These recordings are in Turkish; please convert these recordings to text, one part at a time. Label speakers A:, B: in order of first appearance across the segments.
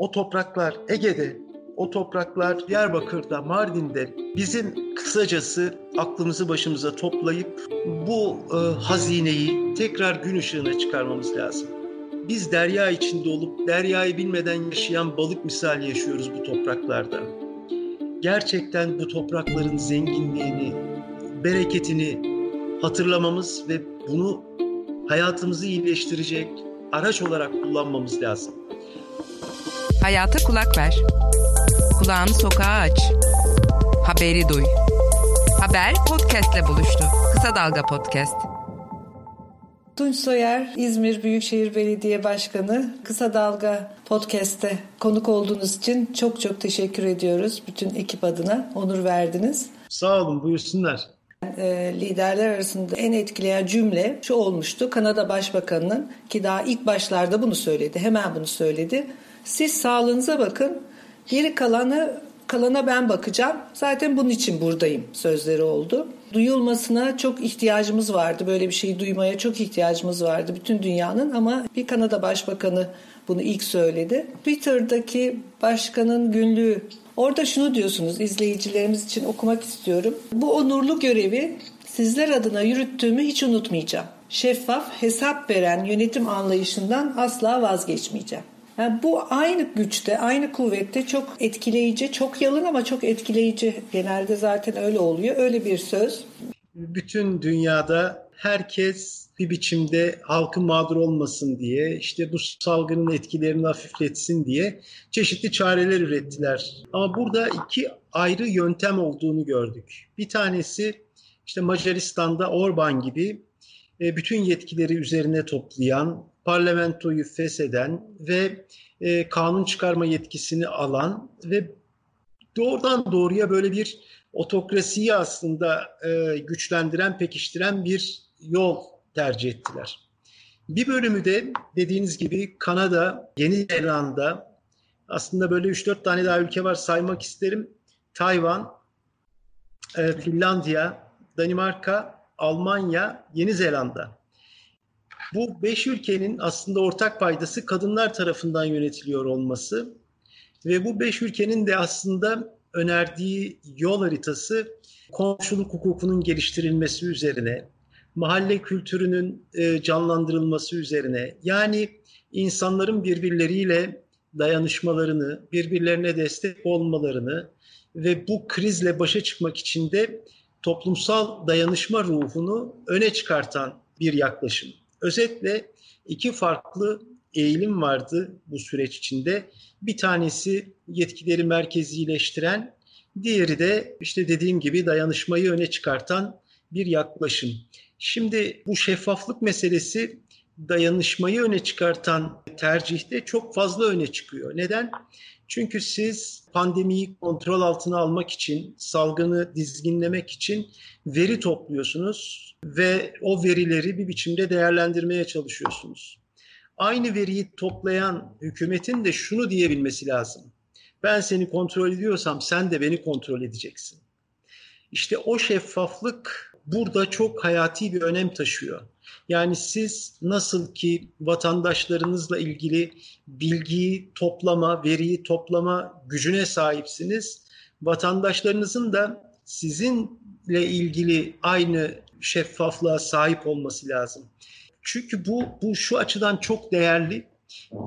A: o topraklar Ege'de, o topraklar Diyarbakır'da, Mardin'de bizim kısacası aklımızı başımıza toplayıp bu e, hazineyi tekrar gün ışığına çıkarmamız lazım. Biz derya içinde olup deryayı bilmeden yaşayan balık misali yaşıyoruz bu topraklarda. Gerçekten bu toprakların zenginliğini, bereketini hatırlamamız ve bunu hayatımızı iyileştirecek araç olarak kullanmamız lazım.
B: Hayata kulak ver. Kulağını sokağa aç. Haberi duy. Haber podcastle buluştu. Kısa Dalga Podcast.
C: Tunç Soyer, İzmir Büyükşehir Belediye Başkanı. Kısa Dalga Podcast'te konuk olduğunuz için çok çok teşekkür ediyoruz. Bütün ekip adına onur verdiniz.
A: Sağ olun, buyursunlar.
C: E, liderler arasında en etkileyen cümle şu olmuştu. Kanada Başbakanı'nın ki daha ilk başlarda bunu söyledi. Hemen bunu söyledi. Siz sağlığınıza bakın. Geri kalanı kalana ben bakacağım. Zaten bunun için buradayım sözleri oldu. Duyulmasına çok ihtiyacımız vardı. Böyle bir şeyi duymaya çok ihtiyacımız vardı bütün dünyanın ama bir Kanada Başbakanı bunu ilk söyledi. Twitter'daki başkanın günlüğü Orada şunu diyorsunuz izleyicilerimiz için okumak istiyorum. Bu onurlu görevi sizler adına yürüttüğümü hiç unutmayacağım. Şeffaf, hesap veren yönetim anlayışından asla vazgeçmeyeceğim. Yani bu aynı güçte, aynı kuvvette çok etkileyici, çok yalın ama çok etkileyici. Genelde zaten öyle oluyor. Öyle bir söz.
A: Bütün dünyada herkes bir biçimde halkın mağdur olmasın diye, işte bu salgının etkilerini hafifletsin diye çeşitli çareler ürettiler. Ama burada iki ayrı yöntem olduğunu gördük. Bir tanesi işte Macaristan'da Orban gibi e, bütün yetkileri üzerine toplayan, parlamentoyu fesheden ve e, kanun çıkarma yetkisini alan ve doğrudan doğruya böyle bir otokrasiyi aslında e, güçlendiren, pekiştiren bir yol tercih ettiler. Bir bölümü de dediğiniz gibi Kanada, Yeni Zelanda, aslında böyle 3-4 tane daha ülke var saymak isterim. Tayvan, e, Finlandiya, Danimarka, Almanya, Yeni Zelanda. Bu beş ülkenin aslında ortak paydası kadınlar tarafından yönetiliyor olması ve bu beş ülkenin de aslında önerdiği yol haritası komşuluk hukukunun geliştirilmesi üzerine, mahalle kültürünün e, canlandırılması üzerine yani insanların birbirleriyle dayanışmalarını, birbirlerine destek olmalarını ve bu krizle başa çıkmak için de toplumsal dayanışma ruhunu öne çıkartan bir yaklaşım. Özetle iki farklı eğilim vardı bu süreç içinde. Bir tanesi yetkileri merkezileştiren, diğeri de işte dediğim gibi dayanışmayı öne çıkartan bir yaklaşım. Şimdi bu şeffaflık meselesi dayanışmayı öne çıkartan tercihte çok fazla öne çıkıyor. Neden? Çünkü siz pandemiyi kontrol altına almak için, salgını dizginlemek için veri topluyorsunuz ve o verileri bir biçimde değerlendirmeye çalışıyorsunuz. Aynı veriyi toplayan hükümetin de şunu diyebilmesi lazım. Ben seni kontrol ediyorsam sen de beni kontrol edeceksin. İşte o şeffaflık burada çok hayati bir önem taşıyor. Yani siz nasıl ki vatandaşlarınızla ilgili bilgiyi toplama, veriyi toplama gücüne sahipsiniz, vatandaşlarınızın da sizinle ilgili aynı şeffaflığa sahip olması lazım. Çünkü bu bu şu açıdan çok değerli.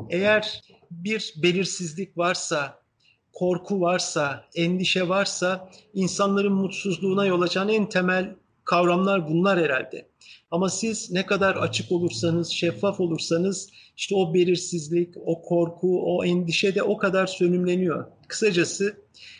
A: Eğer bir belirsizlik varsa, korku varsa, endişe varsa insanların mutsuzluğuna yol açan en temel kavramlar bunlar herhalde. Ama siz ne kadar açık olursanız, şeffaf olursanız işte o belirsizlik, o korku, o endişe de o kadar sönümleniyor. Kısacası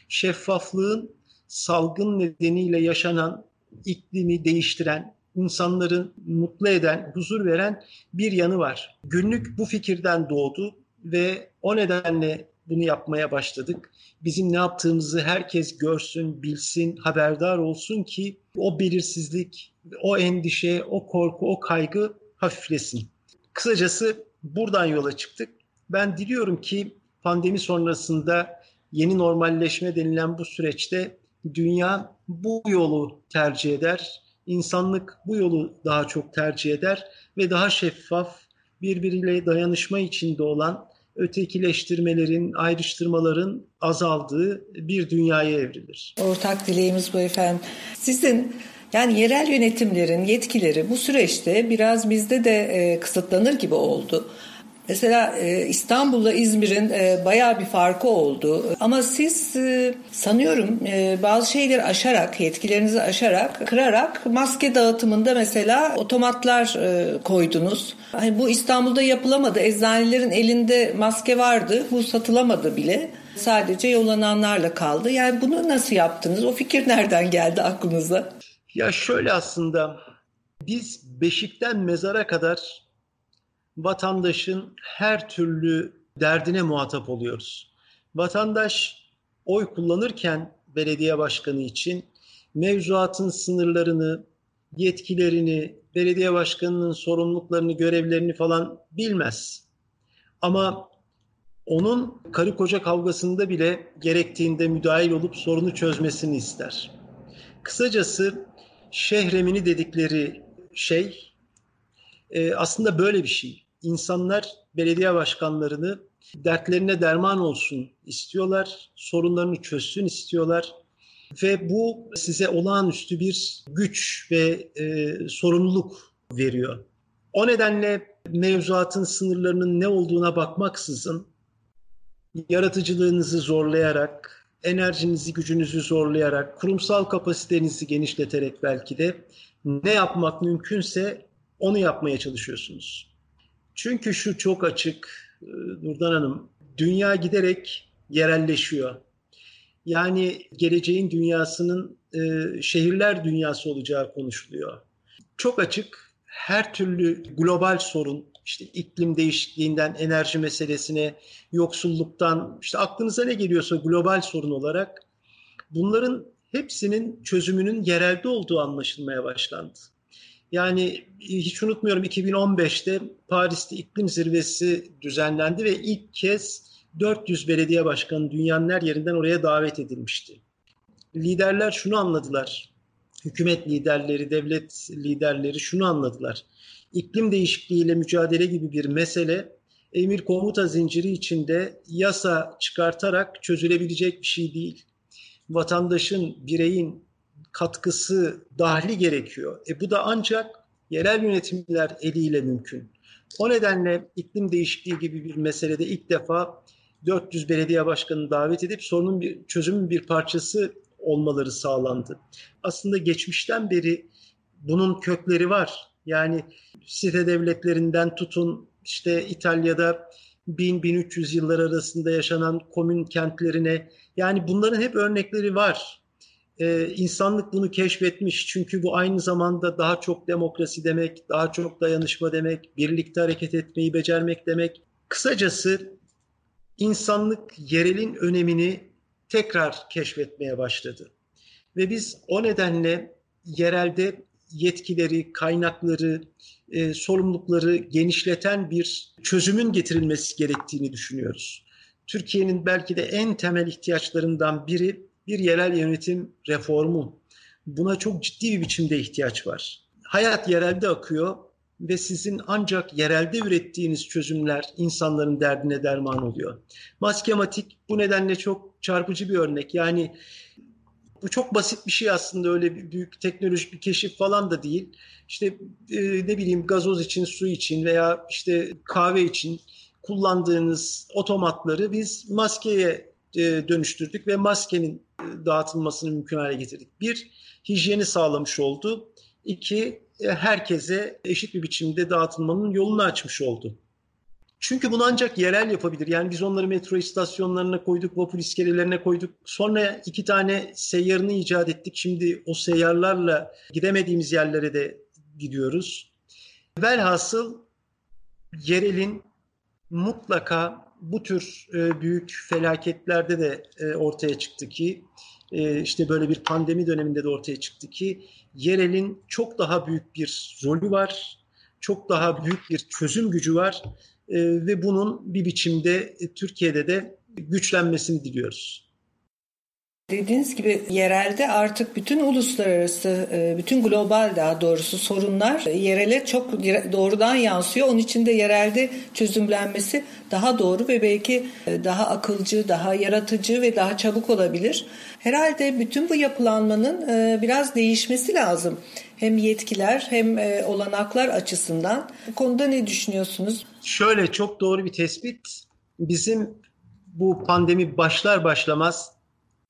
A: şeffaflığın salgın nedeniyle yaşanan iklimi değiştiren, insanları mutlu eden, huzur veren bir yanı var. Günlük bu fikirden doğdu ve o nedenle bunu yapmaya başladık. Bizim ne yaptığımızı herkes görsün, bilsin, haberdar olsun ki o belirsizlik, o endişe, o korku, o kaygı hafiflesin. Kısacası buradan yola çıktık. Ben diliyorum ki pandemi sonrasında yeni normalleşme denilen bu süreçte dünya bu yolu tercih eder. İnsanlık bu yolu daha çok tercih eder ve daha şeffaf, birbiriyle dayanışma içinde olan ötekileştirmelerin, ayrıştırmaların azaldığı bir dünyaya evrilir.
C: Ortak dileğimiz bu efendim. Sizin yani yerel yönetimlerin yetkileri bu süreçte biraz bizde de e, kısıtlanır gibi oldu. Mesela e, İstanbul'la İzmir'in e, bayağı bir farkı oldu. Ama siz e, sanıyorum e, bazı şeyleri aşarak, yetkilerinizi aşarak, kırarak maske dağıtımında mesela otomatlar e, koydunuz. Hani bu İstanbul'da yapılamadı. Eczanelerin elinde maske vardı. Bu satılamadı bile. Sadece yollananlarla kaldı. Yani bunu nasıl yaptınız? O fikir nereden geldi aklınıza?
A: Ya şöyle aslında biz beşikten mezara kadar vatandaşın her türlü derdine muhatap oluyoruz. Vatandaş oy kullanırken belediye başkanı için mevzuatın sınırlarını, yetkilerini, belediye başkanının sorumluluklarını, görevlerini falan bilmez. Ama onun karı koca kavgasında bile gerektiğinde müdahil olup sorunu çözmesini ister. Kısacası şehremini dedikleri şey e, aslında böyle bir şey insanlar belediye başkanlarını dertlerine derman olsun istiyorlar, sorunlarını çözsün istiyorlar ve bu size olağanüstü bir güç ve e, sorumluluk veriyor. O nedenle mevzuatın sınırlarının ne olduğuna bakmaksızın yaratıcılığınızı zorlayarak, enerjinizi, gücünüzü zorlayarak, kurumsal kapasitenizi genişleterek belki de ne yapmak mümkünse onu yapmaya çalışıyorsunuz. Çünkü şu çok açık e, Nurdan Hanım, dünya giderek yerelleşiyor. Yani geleceğin dünyasının e, şehirler dünyası olacağı konuşuluyor. Çok açık her türlü global sorun, işte iklim değişikliğinden enerji meselesine, yoksulluktan, işte aklınıza ne geliyorsa global sorun olarak bunların hepsinin çözümünün yerelde olduğu anlaşılmaya başlandı. Yani hiç unutmuyorum 2015'te Paris'te iklim zirvesi düzenlendi ve ilk kez 400 belediye başkanı dünyanın her yerinden oraya davet edilmişti. Liderler şunu anladılar. Hükümet liderleri, devlet liderleri şunu anladılar. İklim değişikliğiyle mücadele gibi bir mesele emir komuta zinciri içinde yasa çıkartarak çözülebilecek bir şey değil. Vatandaşın, bireyin katkısı, dahli gerekiyor. E bu da ancak yerel yönetimler eliyle mümkün. O nedenle iklim değişikliği gibi bir meselede ilk defa 400 belediye başkanını davet edip sorunun bir çözümün bir parçası olmaları sağlandı. Aslında geçmişten beri bunun kökleri var. Yani site devletlerinden tutun işte İtalya'da 1000-1300 yıllar arasında yaşanan komün kentlerine yani bunların hep örnekleri var e, insanlık bunu keşfetmiş. Çünkü bu aynı zamanda daha çok demokrasi demek, daha çok dayanışma demek, birlikte hareket etmeyi becermek demek. Kısacası insanlık yerelin önemini tekrar keşfetmeye başladı. Ve biz o nedenle yerelde yetkileri, kaynakları, e, sorumlulukları genişleten bir çözümün getirilmesi gerektiğini düşünüyoruz. Türkiye'nin belki de en temel ihtiyaçlarından biri bir yerel yönetim reformu. Buna çok ciddi bir biçimde ihtiyaç var. Hayat yerelde akıyor ve sizin ancak yerelde ürettiğiniz çözümler insanların derdine derman oluyor. Maskematik bu nedenle çok çarpıcı bir örnek. Yani bu çok basit bir şey aslında öyle büyük teknolojik bir keşif falan da değil. İşte e, ne bileyim gazoz için, su için veya işte kahve için kullandığınız otomatları biz maskeye dönüştürdük ve maskenin e, dağıtılmasını mümkün hale getirdik. Bir, hijyeni sağlamış oldu. İki, e, herkese eşit bir biçimde dağıtılmanın yolunu açmış oldu. Çünkü bunu ancak yerel yapabilir. Yani biz onları metro istasyonlarına koyduk, vapur iskelelerine koyduk. Sonra iki tane seyyarını icat ettik. Şimdi o seyyarlarla gidemediğimiz yerlere de gidiyoruz. Velhasıl yerelin mutlaka bu tür e, büyük felaketlerde de e, ortaya çıktı ki e, işte böyle bir pandemi döneminde de ortaya çıktı ki yerelin çok daha büyük bir rolü var, çok daha büyük bir çözüm gücü var e, ve bunun bir biçimde e, Türkiye'de de güçlenmesini diliyoruz.
C: Dediğiniz gibi yerelde artık bütün uluslararası, e, bütün global daha doğrusu sorunlar yerele çok doğrudan yansıyor. Onun için de yerelde çözümlenmesi daha doğru ve belki e, daha akılcı, daha yaratıcı ve daha çabuk olabilir. Herhalde bütün bu yapılanmanın e, biraz değişmesi lazım. Hem yetkiler hem olanaklar açısından. Bu konuda ne düşünüyorsunuz?
A: Şöyle çok doğru bir tespit. Bizim bu pandemi başlar başlamaz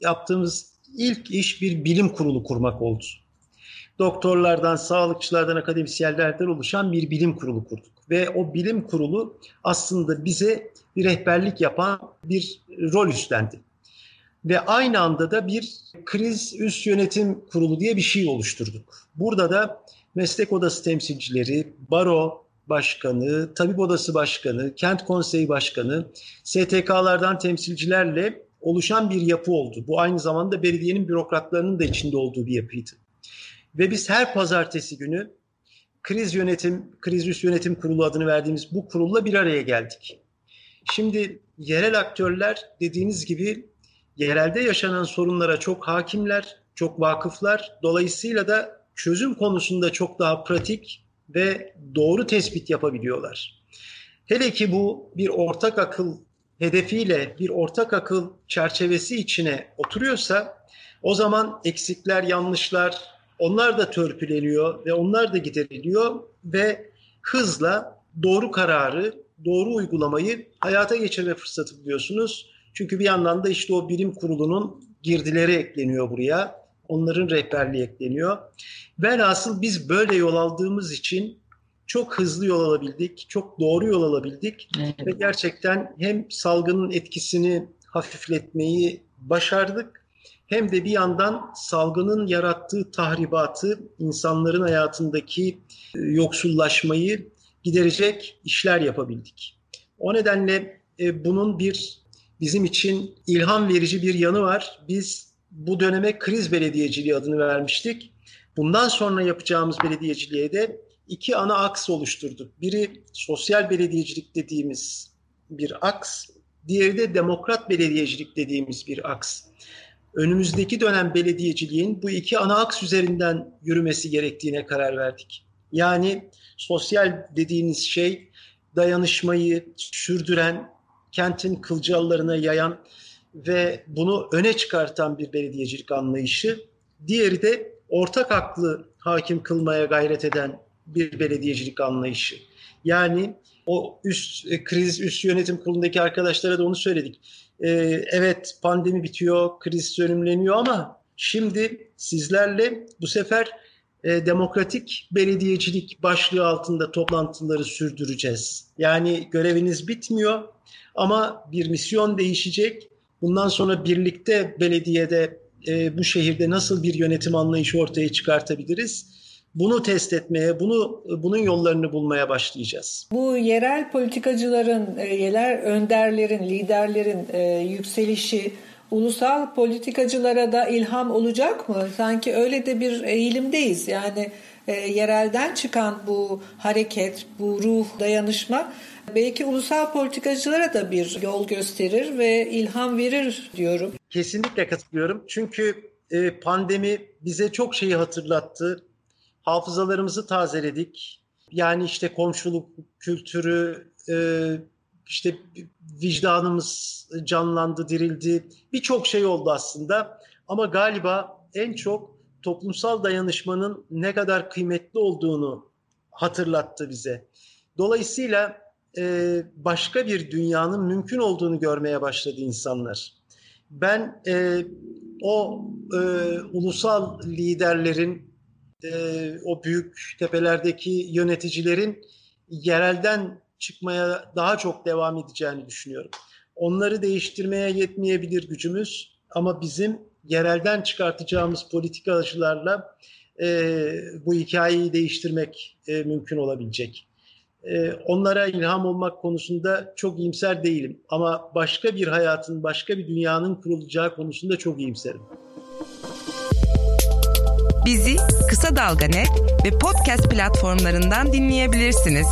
A: yaptığımız ilk iş bir bilim kurulu kurmak oldu. Doktorlardan, sağlıkçılardan, akademisyenlerden oluşan bir bilim kurulu kurduk. Ve o bilim kurulu aslında bize bir rehberlik yapan bir rol üstlendi. Ve aynı anda da bir kriz üst yönetim kurulu diye bir şey oluşturduk. Burada da meslek odası temsilcileri, baro başkanı, tabip odası başkanı, kent konseyi başkanı, STK'lardan temsilcilerle oluşan bir yapı oldu. Bu aynı zamanda belediyenin bürokratlarının da içinde olduğu bir yapıydı. Ve biz her pazartesi günü kriz yönetim, kriz üst yönetim kurulu adını verdiğimiz bu kurulla bir araya geldik. Şimdi yerel aktörler dediğiniz gibi yerelde yaşanan sorunlara çok hakimler, çok vakıflar. Dolayısıyla da çözüm konusunda çok daha pratik ve doğru tespit yapabiliyorlar. Hele ki bu bir ortak akıl hedefiyle bir ortak akıl çerçevesi içine oturuyorsa o zaman eksikler, yanlışlar onlar da törpüleniyor ve onlar da gideriliyor ve hızla doğru kararı, doğru uygulamayı hayata geçirme fırsatı buluyorsunuz. Çünkü bir yandan da işte o bilim kurulunun girdileri ekleniyor buraya. Onların rehberliği ekleniyor. Velhasıl biz böyle yol aldığımız için çok hızlı yol alabildik, çok doğru yol alabildik evet. ve gerçekten hem salgının etkisini hafifletmeyi başardık hem de bir yandan salgının yarattığı tahribatı, insanların hayatındaki e, yoksullaşmayı giderecek işler yapabildik. O nedenle e, bunun bir bizim için ilham verici bir yanı var. Biz bu döneme kriz belediyeciliği adını vermiştik. Bundan sonra yapacağımız belediyeciliğe de iki ana aks oluşturduk. Biri sosyal belediyecilik dediğimiz bir aks, diğeri de demokrat belediyecilik dediğimiz bir aks. Önümüzdeki dönem belediyeciliğin bu iki ana aks üzerinden yürümesi gerektiğine karar verdik. Yani sosyal dediğiniz şey dayanışmayı sürdüren, kentin kılcallarına yayan ve bunu öne çıkartan bir belediyecilik anlayışı. Diğeri de ortak aklı hakim kılmaya gayret eden bir belediyecilik anlayışı. Yani o üst e, kriz üst yönetim kurulundaki arkadaşlara da onu söyledik. Ee, evet pandemi bitiyor, kriz sönümleniyor ama şimdi sizlerle bu sefer e, demokratik belediyecilik başlığı altında toplantıları sürdüreceğiz. Yani göreviniz bitmiyor ama bir misyon değişecek. Bundan sonra birlikte belediyede e, bu şehirde nasıl bir yönetim anlayışı ortaya çıkartabiliriz? Bunu test etmeye, bunu bunun yollarını bulmaya başlayacağız.
C: Bu yerel politikacıların, e, yerel önderlerin, liderlerin e, yükselişi ulusal politikacılara da ilham olacak mı? Sanki öyle de bir eğilimdeyiz. Yani e, yerelden çıkan bu hareket, bu ruh, dayanışma belki ulusal politikacılara da bir yol gösterir ve ilham verir diyorum.
A: Kesinlikle katılıyorum. Çünkü pandemi bize çok şeyi hatırlattı hafızalarımızı tazeledik. Yani işte komşuluk kültürü, e, işte vicdanımız canlandı, dirildi. Birçok şey oldu aslında. Ama galiba en çok toplumsal dayanışmanın ne kadar kıymetli olduğunu hatırlattı bize. Dolayısıyla e, başka bir dünyanın mümkün olduğunu görmeye başladı insanlar. Ben e, o e, ulusal liderlerin e, o büyük tepelerdeki yöneticilerin yerelden çıkmaya daha çok devam edeceğini düşünüyorum. Onları değiştirmeye yetmeyebilir gücümüz ama bizim yerelden çıkartacağımız politikacılarla e, bu hikayeyi değiştirmek e, mümkün olabilecek. E, onlara ilham olmak konusunda çok iyimser değilim ama başka bir hayatın, başka bir dünyanın kurulacağı konusunda çok iyimserim.
B: Bizi Kısa Dalga Net ve podcast platformlarından dinleyebilirsiniz.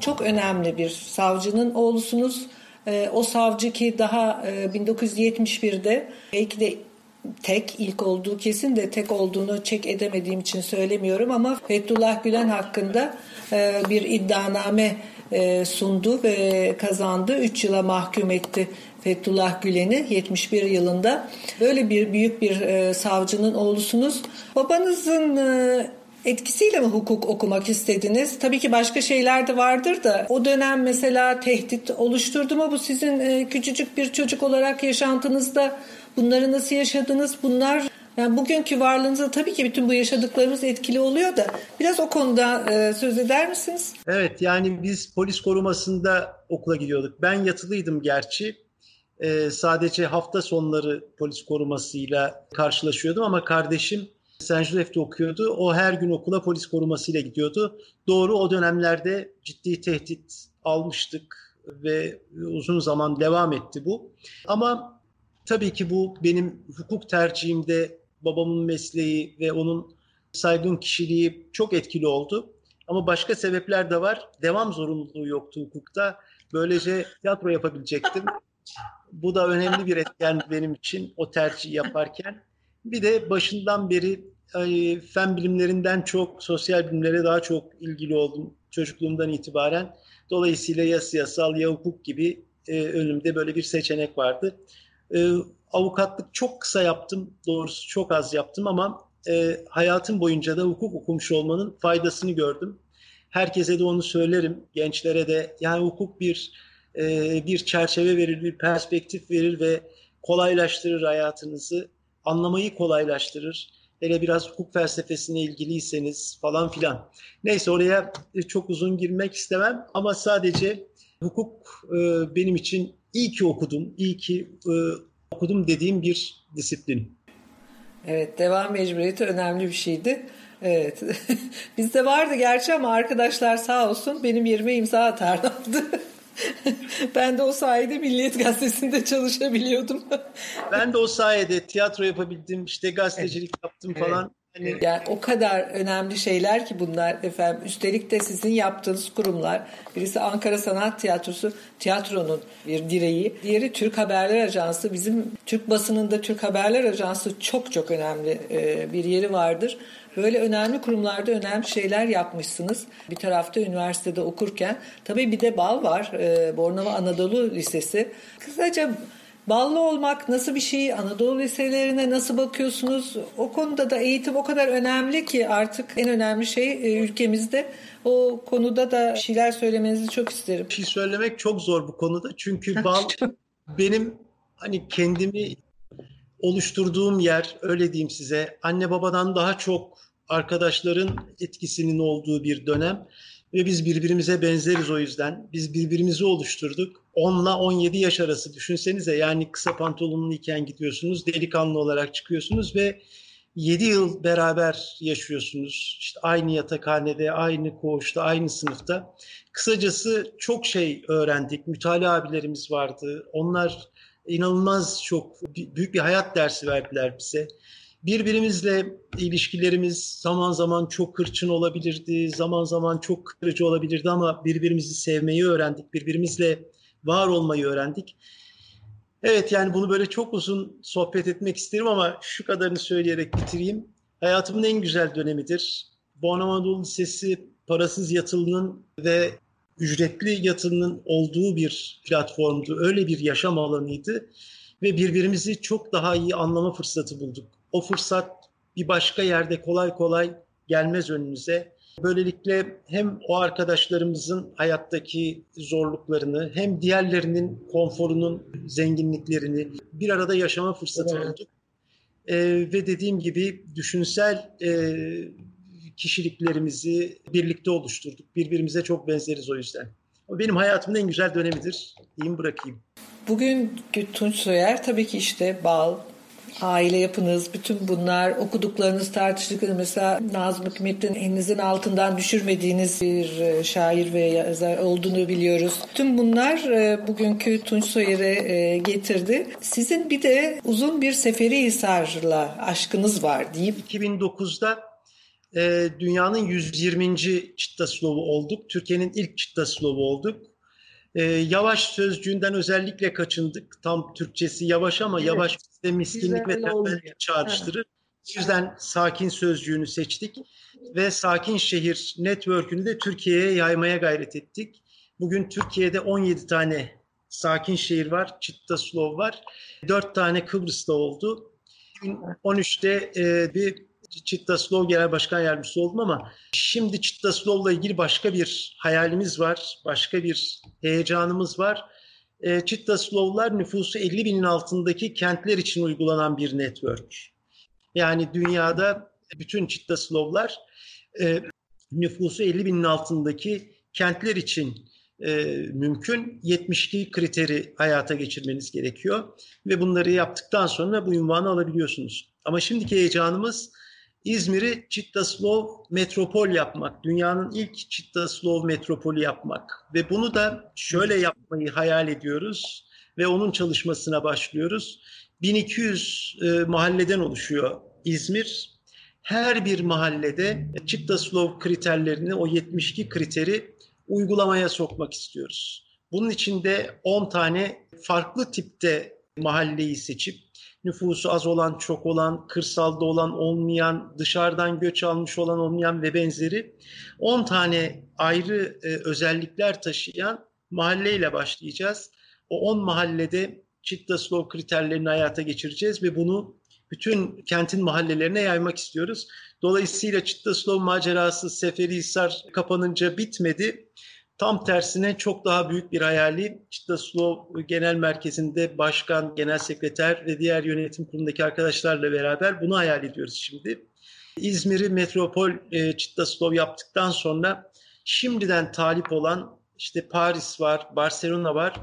C: Çok önemli bir savcının oğlusunuz. e, o savcı ki daha 1971'de belki de tek ilk olduğu kesin de tek olduğunu çek edemediğim için söylemiyorum ama Fethullah Gülen hakkında bir iddianame sundu ve kazandı. 3 yıla mahkum etti Fethullah Gülen'i 71 yılında. Böyle bir büyük bir savcının oğlusunuz. Babanızın etkisiyle mi hukuk okumak istediniz? Tabii ki başka şeyler de vardır da o dönem mesela tehdit oluşturdu mu bu sizin e, küçücük bir çocuk olarak yaşantınızda bunları nasıl yaşadınız? Bunlar yani bugünkü varlığınızda tabii ki bütün bu yaşadıklarımız etkili oluyor da biraz o konuda e, söz eder misiniz?
A: Evet yani biz polis korumasında okula gidiyorduk. Ben yatılıydım gerçi. E, sadece hafta sonları polis korumasıyla karşılaşıyordum ama kardeşim St. Joseph'te okuyordu. O her gün okula polis korumasıyla gidiyordu. Doğru o dönemlerde ciddi tehdit almıştık ve uzun zaman devam etti bu. Ama tabii ki bu benim hukuk tercihimde babamın mesleği ve onun saygın kişiliği çok etkili oldu. Ama başka sebepler de var. Devam zorunluluğu yoktu hukukta. Böylece tiyatro yapabilecektim. Bu da önemli bir etken benim için o tercih yaparken. Bir de başından beri fen bilimlerinden çok sosyal bilimlere daha çok ilgili oldum çocukluğumdan itibaren. Dolayısıyla ya siyasal ya hukuk gibi e, önümde böyle bir seçenek vardı. E, avukatlık çok kısa yaptım, doğrusu çok az yaptım ama e, hayatım boyunca da hukuk okumuş olmanın faydasını gördüm. Herkese de onu söylerim, gençlere de. Yani hukuk bir e, bir çerçeve verir, bir perspektif verir ve kolaylaştırır hayatınızı anlamayı kolaylaştırır. Hele biraz hukuk felsefesine ilgiliyseniz falan filan. Neyse oraya çok uzun girmek istemem ama sadece hukuk e, benim için iyi ki okudum, iyi ki e, okudum dediğim bir disiplin.
C: Evet, devam mecburiyeti önemli bir şeydi. Evet. Bizde vardı gerçi ama arkadaşlar sağ olsun benim yerime imza atarlardı. ben de o sayede Milliyet Gazetesi'nde çalışabiliyordum.
A: ben de o sayede tiyatro yapabildim, işte gazetecilik evet. yaptım falan.
C: Hani... Yani o kadar önemli şeyler ki bunlar efendim. Üstelik de sizin yaptığınız kurumlar. Birisi Ankara Sanat Tiyatrosu, tiyatronun bir direği. Diğeri Türk Haberler Ajansı. Bizim Türk basınında Türk Haberler Ajansı çok çok önemli bir yeri vardır. Böyle önemli kurumlarda önemli şeyler yapmışsınız. Bir tarafta üniversitede okurken. Tabii bir de bal var. E, Bornova Anadolu Lisesi. Kısaca Ballı olmak nasıl bir şey? Anadolu liselerine nasıl bakıyorsunuz? O konuda da eğitim o kadar önemli ki artık en önemli şey e, ülkemizde. O konuda da şeyler söylemenizi çok isterim.
A: Bir şey söylemek çok zor bu konuda. Çünkü bal benim hani kendimi oluşturduğum yer öyle diyeyim size. Anne babadan daha çok arkadaşların etkisinin olduğu bir dönem ve biz birbirimize benzeriz o yüzden. Biz birbirimizi oluşturduk. 10 ile 17 yaş arası düşünsenize yani kısa pantolonluyken gidiyorsunuz, delikanlı olarak çıkıyorsunuz ve 7 yıl beraber yaşıyorsunuz. İşte aynı yatakhanede, aynı koğuşta, aynı sınıfta. Kısacası çok şey öğrendik. Mütalaa abilerimiz vardı. Onlar inanılmaz çok büyük bir hayat dersi verdiler bize. Birbirimizle ilişkilerimiz zaman zaman çok hırçın olabilirdi, zaman zaman çok kırıcı olabilirdi ama birbirimizi sevmeyi öğrendik, birbirimizle var olmayı öğrendik. Evet yani bunu böyle çok uzun sohbet etmek isterim ama şu kadarını söyleyerek bitireyim. Hayatımın en güzel dönemidir. Anadolu Lisesi parasız yatılının ve ücretli yatılının olduğu bir platformdu. Öyle bir yaşam alanıydı ve birbirimizi çok daha iyi anlama fırsatı bulduk o fırsat bir başka yerde kolay kolay gelmez önümüze. Böylelikle hem o arkadaşlarımızın hayattaki zorluklarını hem diğerlerinin konforunun zenginliklerini bir arada yaşama fırsatı evet. bulduk. Ee, ve dediğim gibi düşünsel e, kişiliklerimizi birlikte oluşturduk. Birbirimize çok benzeriz o yüzden. Benim hayatımın en güzel dönemidir diyeyim bırakayım.
C: Bugün Tunç Soyer tabii ki işte bal, aile yapınız, bütün bunlar okuduklarınız, tartıştıklarınız mesela Nazım Hikmet'in elinizin altından düşürmediğiniz bir e, şair ve yazar olduğunu biliyoruz. Tüm bunlar e, bugünkü Tunç Soyer'e e, getirdi. Sizin bir de uzun bir Seferihisar'la aşkınız var diyeyim.
A: 2009'da dünyanın 120. çıtta slovu olduk. Türkiye'nin ilk çıtta slovu olduk. E, yavaş sözcüğünden özellikle kaçındık. Tam Türkçesi yavaş ama evet. yavaş bizde miskinlik Güzel ve tembellik çağrıştırır. O yüzden sakin sözcüğünü seçtik ve sakin şehir network'ünü de Türkiye'ye yaymaya gayret ettik. Bugün Türkiye'de 17 tane sakin şehir var, Çittaslov var. 4 tane Kıbrıs'ta oldu. 2013'te e, bir Çittaslov Genel Başkan Yardımcısı oldum ama şimdi Çittaslov'la ilgili başka bir hayalimiz var, başka bir heyecanımız var. E, Çittaslovlar nüfusu 50 binin altındaki kentler için uygulanan bir network. Yani dünyada bütün Çittaslovlar e, nüfusu 50 binin altındaki kentler için e, mümkün. 72 kriteri hayata geçirmeniz gerekiyor ve bunları yaptıktan sonra bu ünvanı alabiliyorsunuz. Ama şimdiki heyecanımız İzmir'i Çittaslov metropol yapmak, dünyanın ilk Çittaslov metropolü yapmak ve bunu da şöyle yapmayı hayal ediyoruz ve onun çalışmasına başlıyoruz. 1200 e, mahalleden oluşuyor İzmir. Her bir mahallede Çittaslov kriterlerini, o 72 kriteri uygulamaya sokmak istiyoruz. Bunun için de 10 tane farklı tipte mahalleyi seçip nüfusu az olan, çok olan, kırsalda olan, olmayan, dışarıdan göç almış olan, olmayan ve benzeri 10 tane ayrı e, özellikler taşıyan mahalleyle başlayacağız. O 10 mahallede Çittaslov kriterlerini hayata geçireceğiz ve bunu bütün kentin mahallelerine yaymak istiyoruz. Dolayısıyla Çittaslov macerası Seferihisar kapanınca bitmedi. Tam tersine çok daha büyük bir hayali Çittaslov Genel Merkezi'nde başkan, genel sekreter ve diğer yönetim kurulundaki arkadaşlarla beraber bunu hayal ediyoruz şimdi. İzmir'i metropol e, Çittaslov yaptıktan sonra şimdiden talip olan işte Paris var, Barcelona var.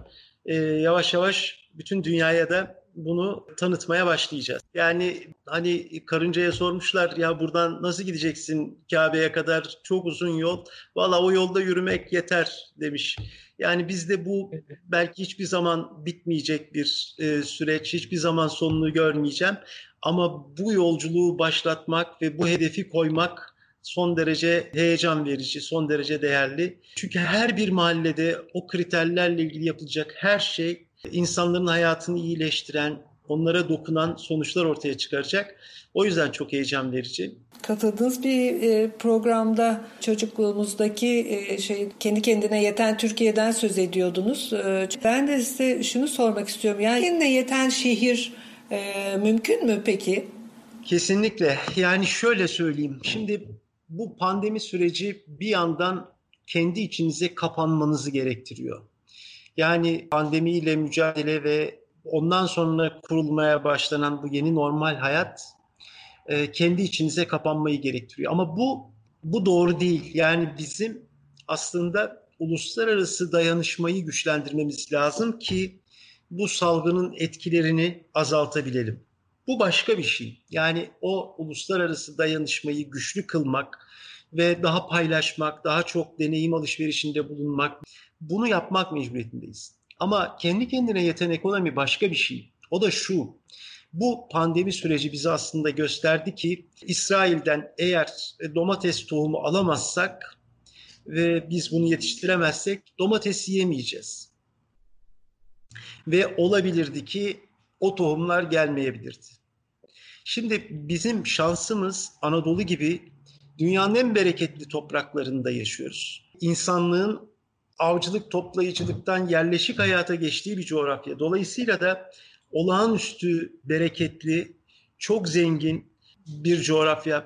A: E, yavaş yavaş bütün dünyaya da bunu tanıtmaya başlayacağız. Yani hani karıncaya sormuşlar ya buradan nasıl gideceksin Kabe'ye kadar çok uzun yol. Valla o yolda yürümek yeter demiş. Yani bizde bu belki hiçbir zaman bitmeyecek bir e, süreç, hiçbir zaman sonunu görmeyeceğim. Ama bu yolculuğu başlatmak ve bu hedefi koymak son derece heyecan verici, son derece değerli. Çünkü her bir mahallede o kriterlerle ilgili yapılacak her şey insanların hayatını iyileştiren, onlara dokunan sonuçlar ortaya çıkaracak. O yüzden çok heyecan verici.
C: Katıldığınız bir e, programda çocukluğumuzdaki e, şey kendi kendine yeten Türkiye'den söz ediyordunuz. E, ben de size şunu sormak istiyorum. Yani kendine yeten şehir mümkün mü peki?
A: Kesinlikle. Yani şöyle söyleyeyim. Şimdi bu pandemi süreci bir yandan kendi içinize kapanmanızı gerektiriyor. Yani pandemiyle mücadele ve ondan sonra kurulmaya başlanan bu yeni normal hayat e, kendi içinize kapanmayı gerektiriyor. Ama bu bu doğru değil. Yani bizim aslında uluslararası dayanışmayı güçlendirmemiz lazım ki bu salgının etkilerini azaltabilelim. Bu başka bir şey. Yani o uluslararası dayanışmayı güçlü kılmak ve daha paylaşmak, daha çok deneyim alışverişinde bulunmak, bunu yapmak mecburiyetindeyiz. Ama kendi kendine yeten ekonomi başka bir şey. O da şu. Bu pandemi süreci bize aslında gösterdi ki İsrail'den eğer domates tohumu alamazsak ve biz bunu yetiştiremezsek domates yiyemeyeceğiz. Ve olabilirdi ki o tohumlar gelmeyebilirdi. Şimdi bizim şansımız Anadolu gibi dünyanın en bereketli topraklarında yaşıyoruz. İnsanlığın avcılık toplayıcılıktan yerleşik hayata geçtiği bir coğrafya. Dolayısıyla da olağanüstü bereketli, çok zengin bir coğrafya.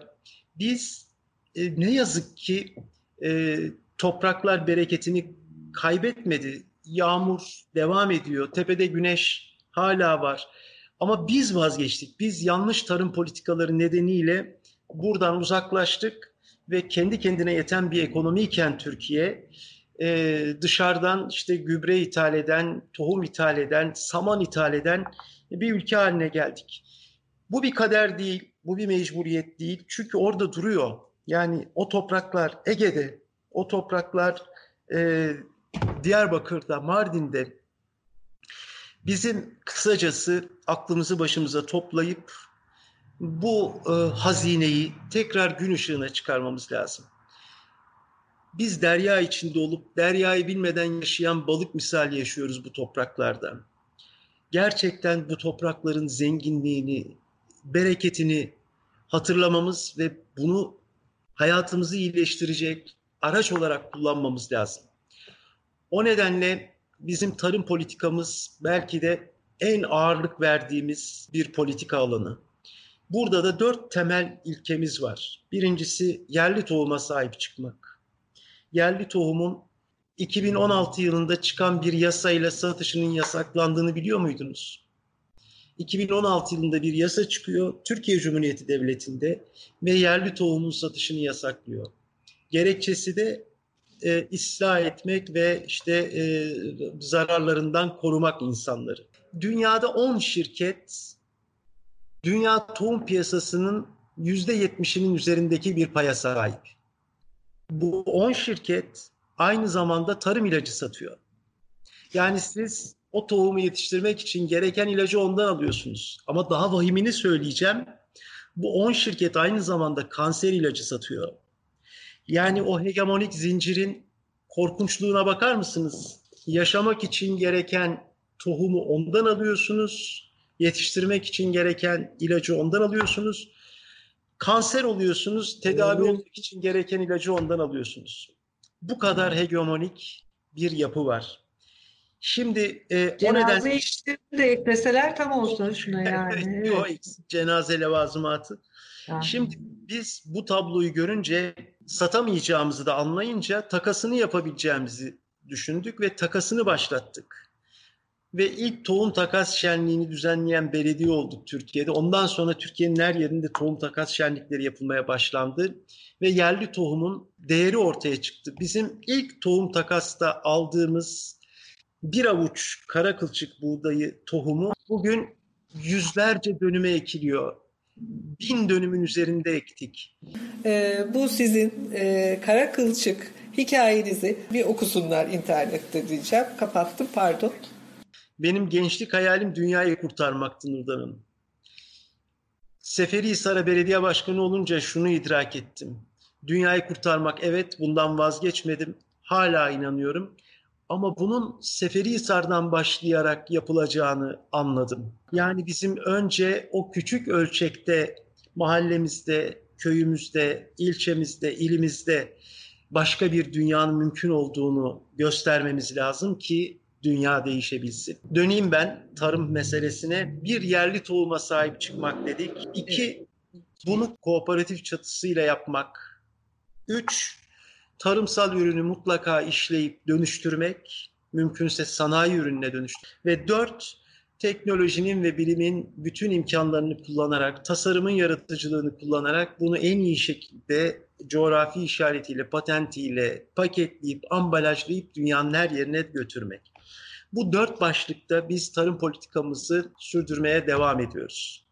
A: Biz e, ne yazık ki e, topraklar bereketini kaybetmedi. Yağmur devam ediyor. Tepede güneş hala var. Ama biz vazgeçtik. Biz yanlış tarım politikaları nedeniyle buradan uzaklaştık ve kendi kendine yeten bir ekonomiyken Türkiye e, dışarıdan işte gübre ithal eden, tohum ithal eden, saman ithal eden bir ülke haline geldik. Bu bir kader değil, bu bir mecburiyet değil. Çünkü orada duruyor. Yani o topraklar Ege'de, o topraklar e, Diyarbakır'da, Mardin'de bizim kısacası aklımızı başımıza toplayıp bu e, hazineyi tekrar gün ışığına çıkarmamız lazım. Biz derya içinde olup deryayı bilmeden yaşayan balık misali yaşıyoruz bu topraklarda. Gerçekten bu toprakların zenginliğini, bereketini hatırlamamız ve bunu hayatımızı iyileştirecek araç olarak kullanmamız lazım. O nedenle bizim tarım politikamız belki de en ağırlık verdiğimiz bir politika alanı. Burada da dört temel ilkemiz var. Birincisi yerli tohuma sahip çıkmak. Yerli tohumun 2016 yılında çıkan bir yasayla satışının yasaklandığını biliyor muydunuz? 2016 yılında bir yasa çıkıyor Türkiye Cumhuriyeti Devleti'nde ve yerli tohumun satışını yasaklıyor. Gerekçesi de e, ıslah etmek ve işte e, zararlarından korumak insanları. Dünyada 10 şirket dünya tohum piyasasının %70'inin üzerindeki bir paya sahip. Bu 10 şirket aynı zamanda tarım ilacı satıyor. Yani siz o tohumu yetiştirmek için gereken ilacı ondan alıyorsunuz. Ama daha vahimini söyleyeceğim. Bu 10 şirket aynı zamanda kanser ilacı satıyor. Yani o hegemonik zincirin korkunçluğuna bakar mısınız? Yaşamak için gereken tohumu ondan alıyorsunuz. Yetiştirmek için gereken ilacı ondan alıyorsunuz. Kanser oluyorsunuz, tedavi olmak için gereken ilacı ondan alıyorsunuz. Bu kadar hegemonik bir yapı var. Şimdi e,
D: o nedenle... işleri de ekleseler tam olsun şuna yani.
A: evet. O cenaze levazımatı. Yani. Şimdi biz bu tabloyu görünce satamayacağımızı da anlayınca takasını yapabileceğimizi düşündük ve takasını başlattık. Ve ilk tohum takas şenliğini düzenleyen belediye olduk Türkiye'de. Ondan sonra Türkiye'nin her yerinde tohum takas şenlikleri yapılmaya başlandı. Ve yerli tohumun değeri ortaya çıktı. Bizim ilk tohum takasta aldığımız bir avuç kara kılçık buğdayı tohumu bugün yüzlerce dönüme ekiliyor bin dönümün üzerinde ektik.
C: Ee, bu sizin e, kara kılçık hikayenizi bir okusunlar internette diyeceğim. Kapattım pardon.
A: Benim gençlik hayalim dünyayı kurtarmaktı Nurdan Hanım. Seferihisar'a belediye başkanı olunca şunu idrak ettim. Dünyayı kurtarmak evet bundan vazgeçmedim. Hala inanıyorum. Ama bunun Seferihisar'dan başlayarak yapılacağını anladım. Yani bizim önce o küçük ölçekte mahallemizde, köyümüzde, ilçemizde, ilimizde başka bir dünyanın mümkün olduğunu göstermemiz lazım ki dünya değişebilsin. Döneyim ben tarım meselesine. Bir yerli tohuma sahip çıkmak dedik. İki, bunu kooperatif çatısıyla yapmak. Üç, tarımsal ürünü mutlaka işleyip dönüştürmek, mümkünse sanayi ürününe dönüştürmek. Ve dört, teknolojinin ve bilimin bütün imkanlarını kullanarak, tasarımın yaratıcılığını kullanarak bunu en iyi şekilde coğrafi işaretiyle, patentiyle paketleyip, ambalajlayıp dünyanın her yerine götürmek. Bu dört başlıkta biz tarım politikamızı sürdürmeye devam ediyoruz.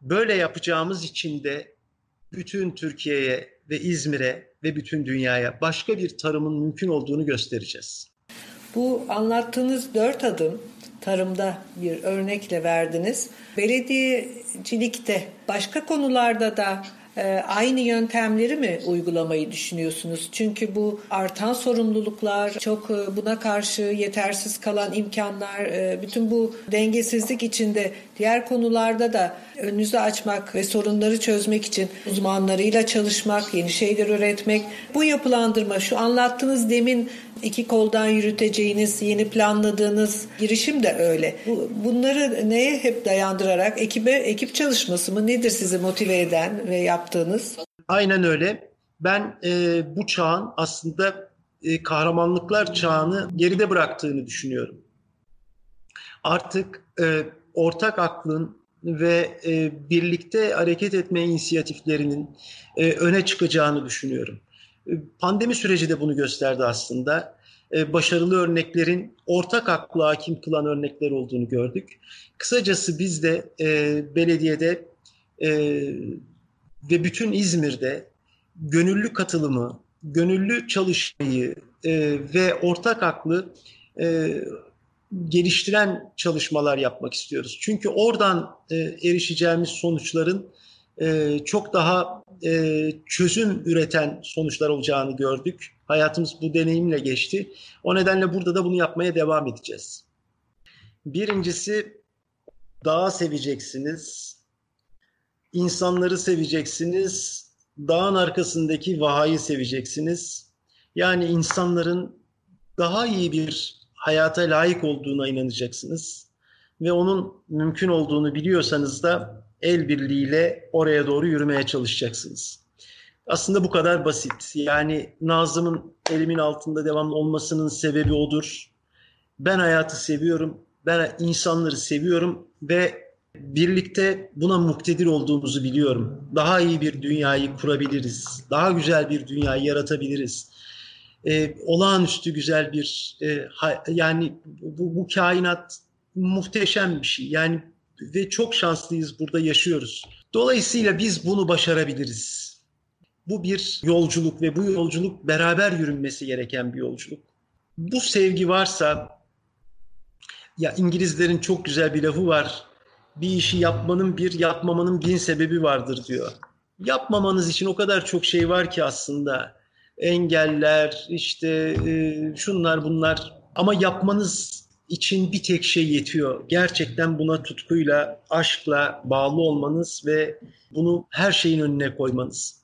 A: Böyle yapacağımız için de bütün Türkiye'ye ve İzmir'e ve bütün dünyaya başka bir tarımın mümkün olduğunu göstereceğiz.
C: Bu anlattığınız dört adım tarımda bir örnekle verdiniz. Belediyecilikte başka konularda da aynı yöntemleri mi uygulamayı düşünüyorsunuz? Çünkü bu artan sorumluluklar, çok e, buna karşı yetersiz kalan imkanlar, e, bütün bu dengesizlik içinde diğer konularda da önünüzü açmak ve sorunları çözmek için uzmanlarıyla çalışmak, yeni şeyler üretmek. Bu yapılandırma, şu anlattığınız demin iki koldan yürüteceğiniz, yeni planladığınız girişim de öyle. Bunları neye hep dayandırarak ekibe ekip çalışması mı nedir sizi motive eden ve yaptığınız?
A: Aynen öyle. Ben e, bu çağın aslında e, kahramanlıklar çağını geride bıraktığını düşünüyorum. Artık e, ortak aklın ve e, birlikte hareket etme inisiyatiflerinin e, öne çıkacağını düşünüyorum. E, pandemi süreci de bunu gösterdi aslında. E, başarılı örneklerin ortak aklı hakim kılan örnekler olduğunu gördük. Kısacası biz de e, belediyede e, ve bütün İzmir'de gönüllü katılımı, gönüllü çalışmayı e, ve ortak aklı geliştiren çalışmalar yapmak istiyoruz. Çünkü oradan erişeceğimiz sonuçların e, çok daha e, çözüm üreten sonuçlar olacağını gördük. Hayatımız bu deneyimle geçti. O nedenle burada da bunu yapmaya devam edeceğiz. Birincisi dağı seveceksiniz, insanları seveceksiniz, dağın arkasındaki vahayı seveceksiniz. Yani insanların daha iyi bir hayata layık olduğuna inanacaksınız ve onun mümkün olduğunu biliyorsanız da el birliğiyle oraya doğru yürümeye çalışacaksınız. Aslında bu kadar basit. Yani Nazım'ın elimin altında devamlı olmasının sebebi odur. Ben hayatı seviyorum, ben insanları seviyorum ve birlikte buna muktedir olduğumuzu biliyorum. Daha iyi bir dünyayı kurabiliriz, daha güzel bir dünyayı yaratabiliriz. Ee, olağanüstü güzel bir e, ha, yani bu, bu kainat muhteşem bir şey. Yani ve çok şanslıyız burada yaşıyoruz. Dolayısıyla biz bunu başarabiliriz. Bu bir yolculuk ve bu yolculuk beraber yürünmesi gereken bir yolculuk. Bu sevgi varsa ya İngilizlerin çok güzel bir lafı var. Bir işi yapmanın bir, yapmamanın bin sebebi vardır diyor. Yapmamanız için o kadar çok şey var ki aslında. Engeller, işte e, şunlar bunlar. Ama yapmanız için bir tek şey yetiyor. Gerçekten buna tutkuyla, aşkla bağlı olmanız ve bunu her şeyin önüne koymanız.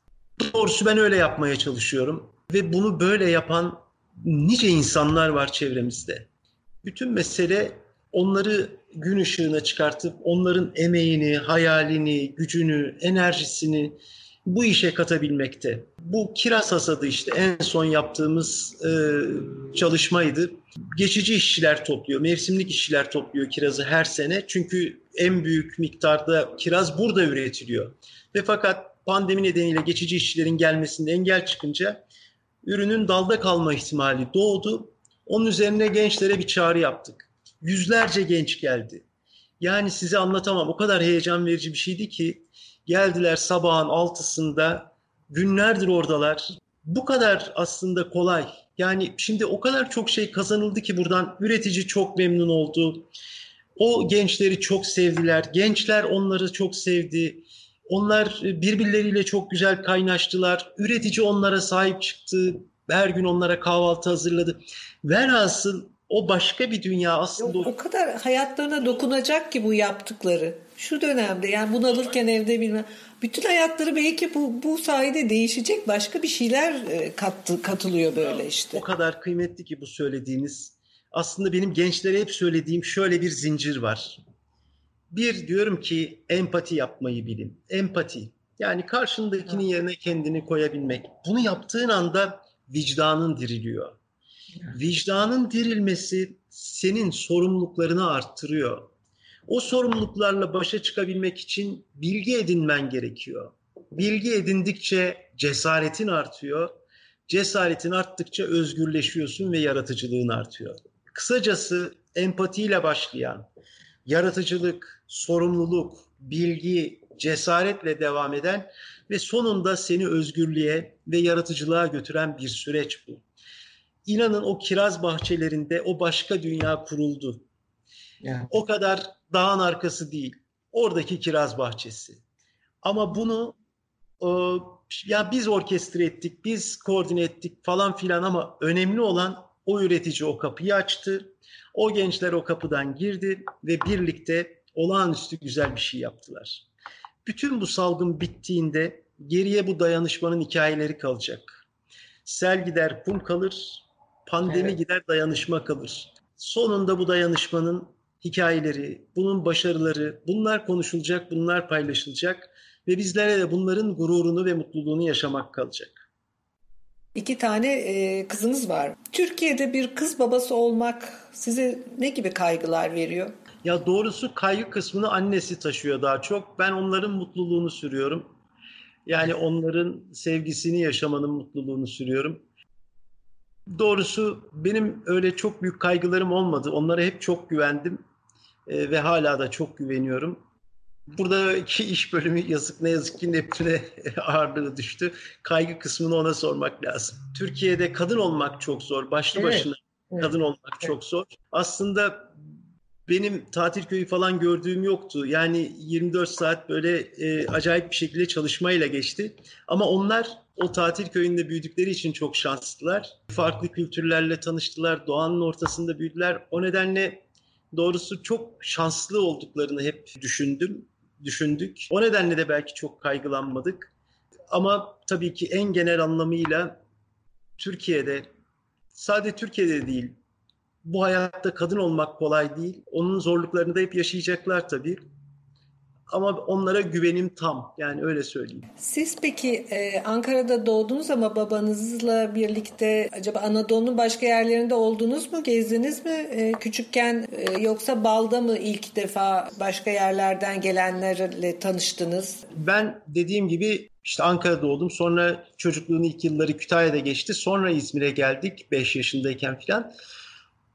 A: Doğrusu ben öyle yapmaya çalışıyorum. Ve bunu böyle yapan nice insanlar var çevremizde. Bütün mesele onları gün ışığına çıkartıp onların emeğini, hayalini, gücünü, enerjisini bu işe katabilmekte. Bu kiraz hasadı işte en son yaptığımız e, çalışmaydı. Geçici işçiler topluyor, mevsimlik işçiler topluyor kirazı her sene. Çünkü en büyük miktarda kiraz burada üretiliyor. Ve fakat pandemi nedeniyle geçici işçilerin gelmesinde engel çıkınca ürünün dalda kalma ihtimali doğdu. Onun üzerine gençlere bir çağrı yaptık. Yüzlerce genç geldi. Yani size anlatamam. O kadar heyecan verici bir şeydi ki geldiler sabahın altısında günlerdir oradalar. Bu kadar aslında kolay. Yani şimdi o kadar çok şey kazanıldı ki buradan üretici çok memnun oldu. O gençleri çok sevdiler. Gençler onları çok sevdi. Onlar birbirleriyle çok güzel kaynaştılar. Üretici onlara sahip çıktı. Her gün onlara kahvaltı hazırladı. Velhasıl o başka bir dünya aslında.
C: O, kadar hayatlarına dokunacak ki bu yaptıkları. Şu dönemde yani bunalırken evde bilmem. Bütün hayatları belki bu, bu sayede değişecek başka bir şeyler e, kattı, katılıyor böyle işte.
A: O kadar kıymetli ki bu söylediğiniz. Aslında benim gençlere hep söylediğim şöyle bir zincir var. Bir diyorum ki empati yapmayı bilin. Empati. Yani karşındakinin yerine kendini koyabilmek. Bunu yaptığın anda vicdanın diriliyor. Vicdanın dirilmesi senin sorumluluklarını arttırıyor. O sorumluluklarla başa çıkabilmek için bilgi edinmen gerekiyor. Bilgi edindikçe cesaretin artıyor. Cesaretin arttıkça özgürleşiyorsun ve yaratıcılığın artıyor. Kısacası empatiyle başlayan, yaratıcılık, sorumluluk, bilgi, cesaretle devam eden ve sonunda seni özgürlüğe ve yaratıcılığa götüren bir süreç bu. İnanın o kiraz bahçelerinde o başka dünya kuruldu. Yani. O kadar dağın arkası değil. Oradaki kiraz bahçesi. Ama bunu e, ya biz orkestre ettik, biz koordine ettik falan filan ama önemli olan o üretici o kapıyı açtı. O gençler o kapıdan girdi ve birlikte olağanüstü güzel bir şey yaptılar. Bütün bu salgın bittiğinde geriye bu dayanışmanın hikayeleri kalacak. Sel gider, kum kalır, pandemi evet. gider, dayanışma kalır. Sonunda bu dayanışmanın hikayeleri, bunun başarıları, bunlar konuşulacak, bunlar paylaşılacak ve bizlere de bunların gururunu ve mutluluğunu yaşamak kalacak.
C: İki tane e, kızınız var. Türkiye'de bir kız babası olmak size ne gibi kaygılar veriyor?
A: Ya doğrusu kaygı kısmını annesi taşıyor daha çok. Ben onların mutluluğunu sürüyorum. Yani onların sevgisini yaşamanın mutluluğunu sürüyorum. Doğrusu benim öyle çok büyük kaygılarım olmadı. Onlara hep çok güvendim e, ve hala da çok güveniyorum. Buradaki iş bölümü yazık ne yazık ki Neptün'e ağırlığı düştü. Kaygı kısmını ona sormak lazım. Türkiye'de kadın olmak çok zor. Başlı evet. başına evet. kadın olmak evet. çok zor. Aslında benim tatil köyü falan gördüğüm yoktu. Yani 24 saat böyle e, acayip bir şekilde çalışmayla geçti. Ama onlar o tatil köyünde büyüdükleri için çok şanslılar. Farklı kültürlerle tanıştılar, doğanın ortasında büyüdüler. O nedenle doğrusu çok şanslı olduklarını hep düşündüm, düşündük. O nedenle de belki çok kaygılanmadık. Ama tabii ki en genel anlamıyla Türkiye'de, sadece Türkiye'de değil, bu hayatta kadın olmak kolay değil. Onun zorluklarını da hep yaşayacaklar tabii. Ama onlara güvenim tam. Yani öyle söyleyeyim.
C: Siz peki e, Ankara'da doğdunuz ama babanızla birlikte acaba Anadolu'nun başka yerlerinde oldunuz mu? Gezdiniz mi? E, küçükken e, yoksa Bal'da mı ilk defa başka yerlerden gelenlerle tanıştınız?
A: Ben dediğim gibi işte Ankara'da doğdum. Sonra çocukluğun ilk yılları Kütahya'da geçti. Sonra İzmir'e geldik 5 yaşındayken falan.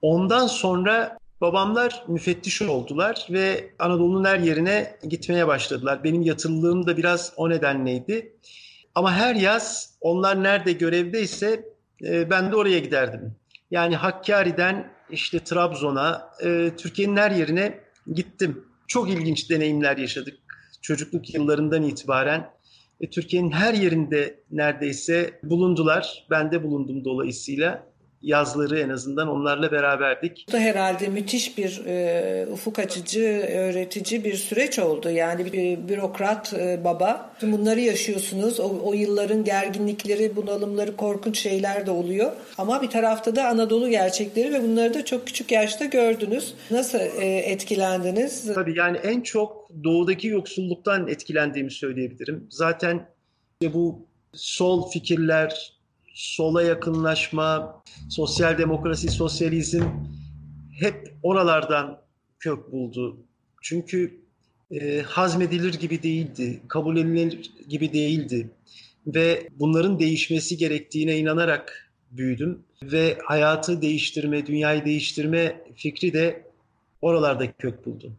A: Ondan sonra babamlar müfettiş oldular ve Anadolu'nun her yerine gitmeye başladılar. Benim yatırılığım da biraz o nedenleydi. Ama her yaz onlar nerede görevdeyse e, ben de oraya giderdim. Yani Hakkari'den işte Trabzon'a, e, Türkiye'nin her yerine gittim. Çok ilginç deneyimler yaşadık çocukluk yıllarından itibaren. E, Türkiye'nin her yerinde neredeyse bulundular. Ben de bulundum dolayısıyla yazları en azından onlarla beraberdik.
C: Bu da herhalde müthiş bir e, ufuk açıcı, öğretici bir süreç oldu. Yani bir bürokrat e, baba. Bunları yaşıyorsunuz. O, o yılların gerginlikleri, bunalımları, korkunç şeyler de oluyor. Ama bir tarafta da Anadolu gerçekleri ve bunları da çok küçük yaşta gördünüz. Nasıl e, etkilendiniz?
A: Tabii yani en çok doğudaki yoksulluktan etkilendiğimi söyleyebilirim. Zaten bu sol fikirler, sola yakınlaşma, sosyal demokrasi, sosyalizm hep oralardan kök buldu. Çünkü e, hazmedilir gibi değildi, kabul edilir gibi değildi ve bunların değişmesi gerektiğine inanarak büyüdüm ve hayatı değiştirme, dünyayı değiştirme fikri de oralarda kök buldu.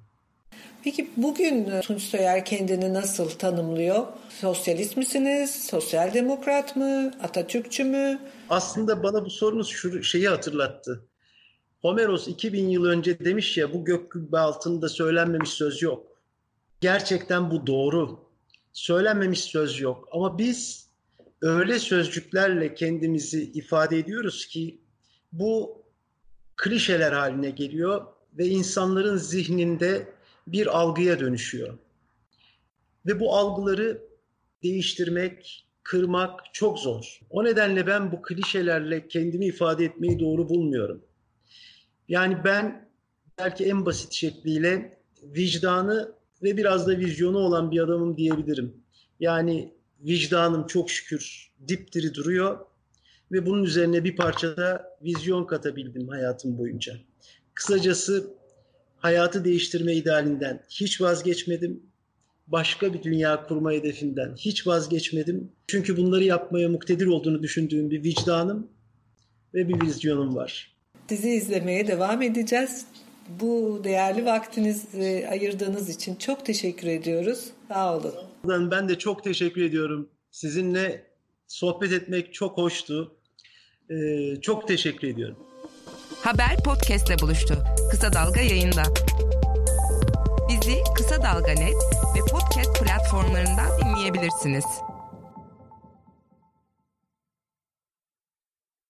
C: Peki bugün Tunç Soyer kendini nasıl tanımlıyor? Sosyalist misiniz? Sosyal demokrat mı? Atatürkçü mü?
A: Aslında bana bu sorunuz şu şeyi hatırlattı. Homeros 2000 yıl önce demiş ya bu gök kubbe altında söylenmemiş söz yok. Gerçekten bu doğru. Söylenmemiş söz yok. Ama biz öyle sözcüklerle kendimizi ifade ediyoruz ki bu klişeler haline geliyor ve insanların zihninde bir algıya dönüşüyor. Ve bu algıları değiştirmek, kırmak çok zor. O nedenle ben bu klişelerle kendimi ifade etmeyi doğru bulmuyorum. Yani ben belki en basit şekliyle vicdanı ve biraz da vizyonu olan bir adamım diyebilirim. Yani vicdanım çok şükür dipdiri duruyor ve bunun üzerine bir parça da vizyon katabildim hayatım boyunca. Kısacası hayatı değiştirme idealinden hiç vazgeçmedim. Başka bir dünya kurma hedefinden hiç vazgeçmedim. Çünkü bunları yapmaya muktedir olduğunu düşündüğüm bir vicdanım ve bir vizyonum var.
C: Dizi izlemeye devam edeceğiz. Bu değerli vaktinizi ayırdığınız için çok teşekkür ediyoruz. Sağ olun.
A: Ben de çok teşekkür ediyorum. Sizinle sohbet etmek çok hoştu. Ee, çok teşekkür ediyorum.
B: Haber podcastle buluştu. Kısa Dalga yayında. Bizi Kısa Dalga Net ve podcast platformlarından dinleyebilirsiniz.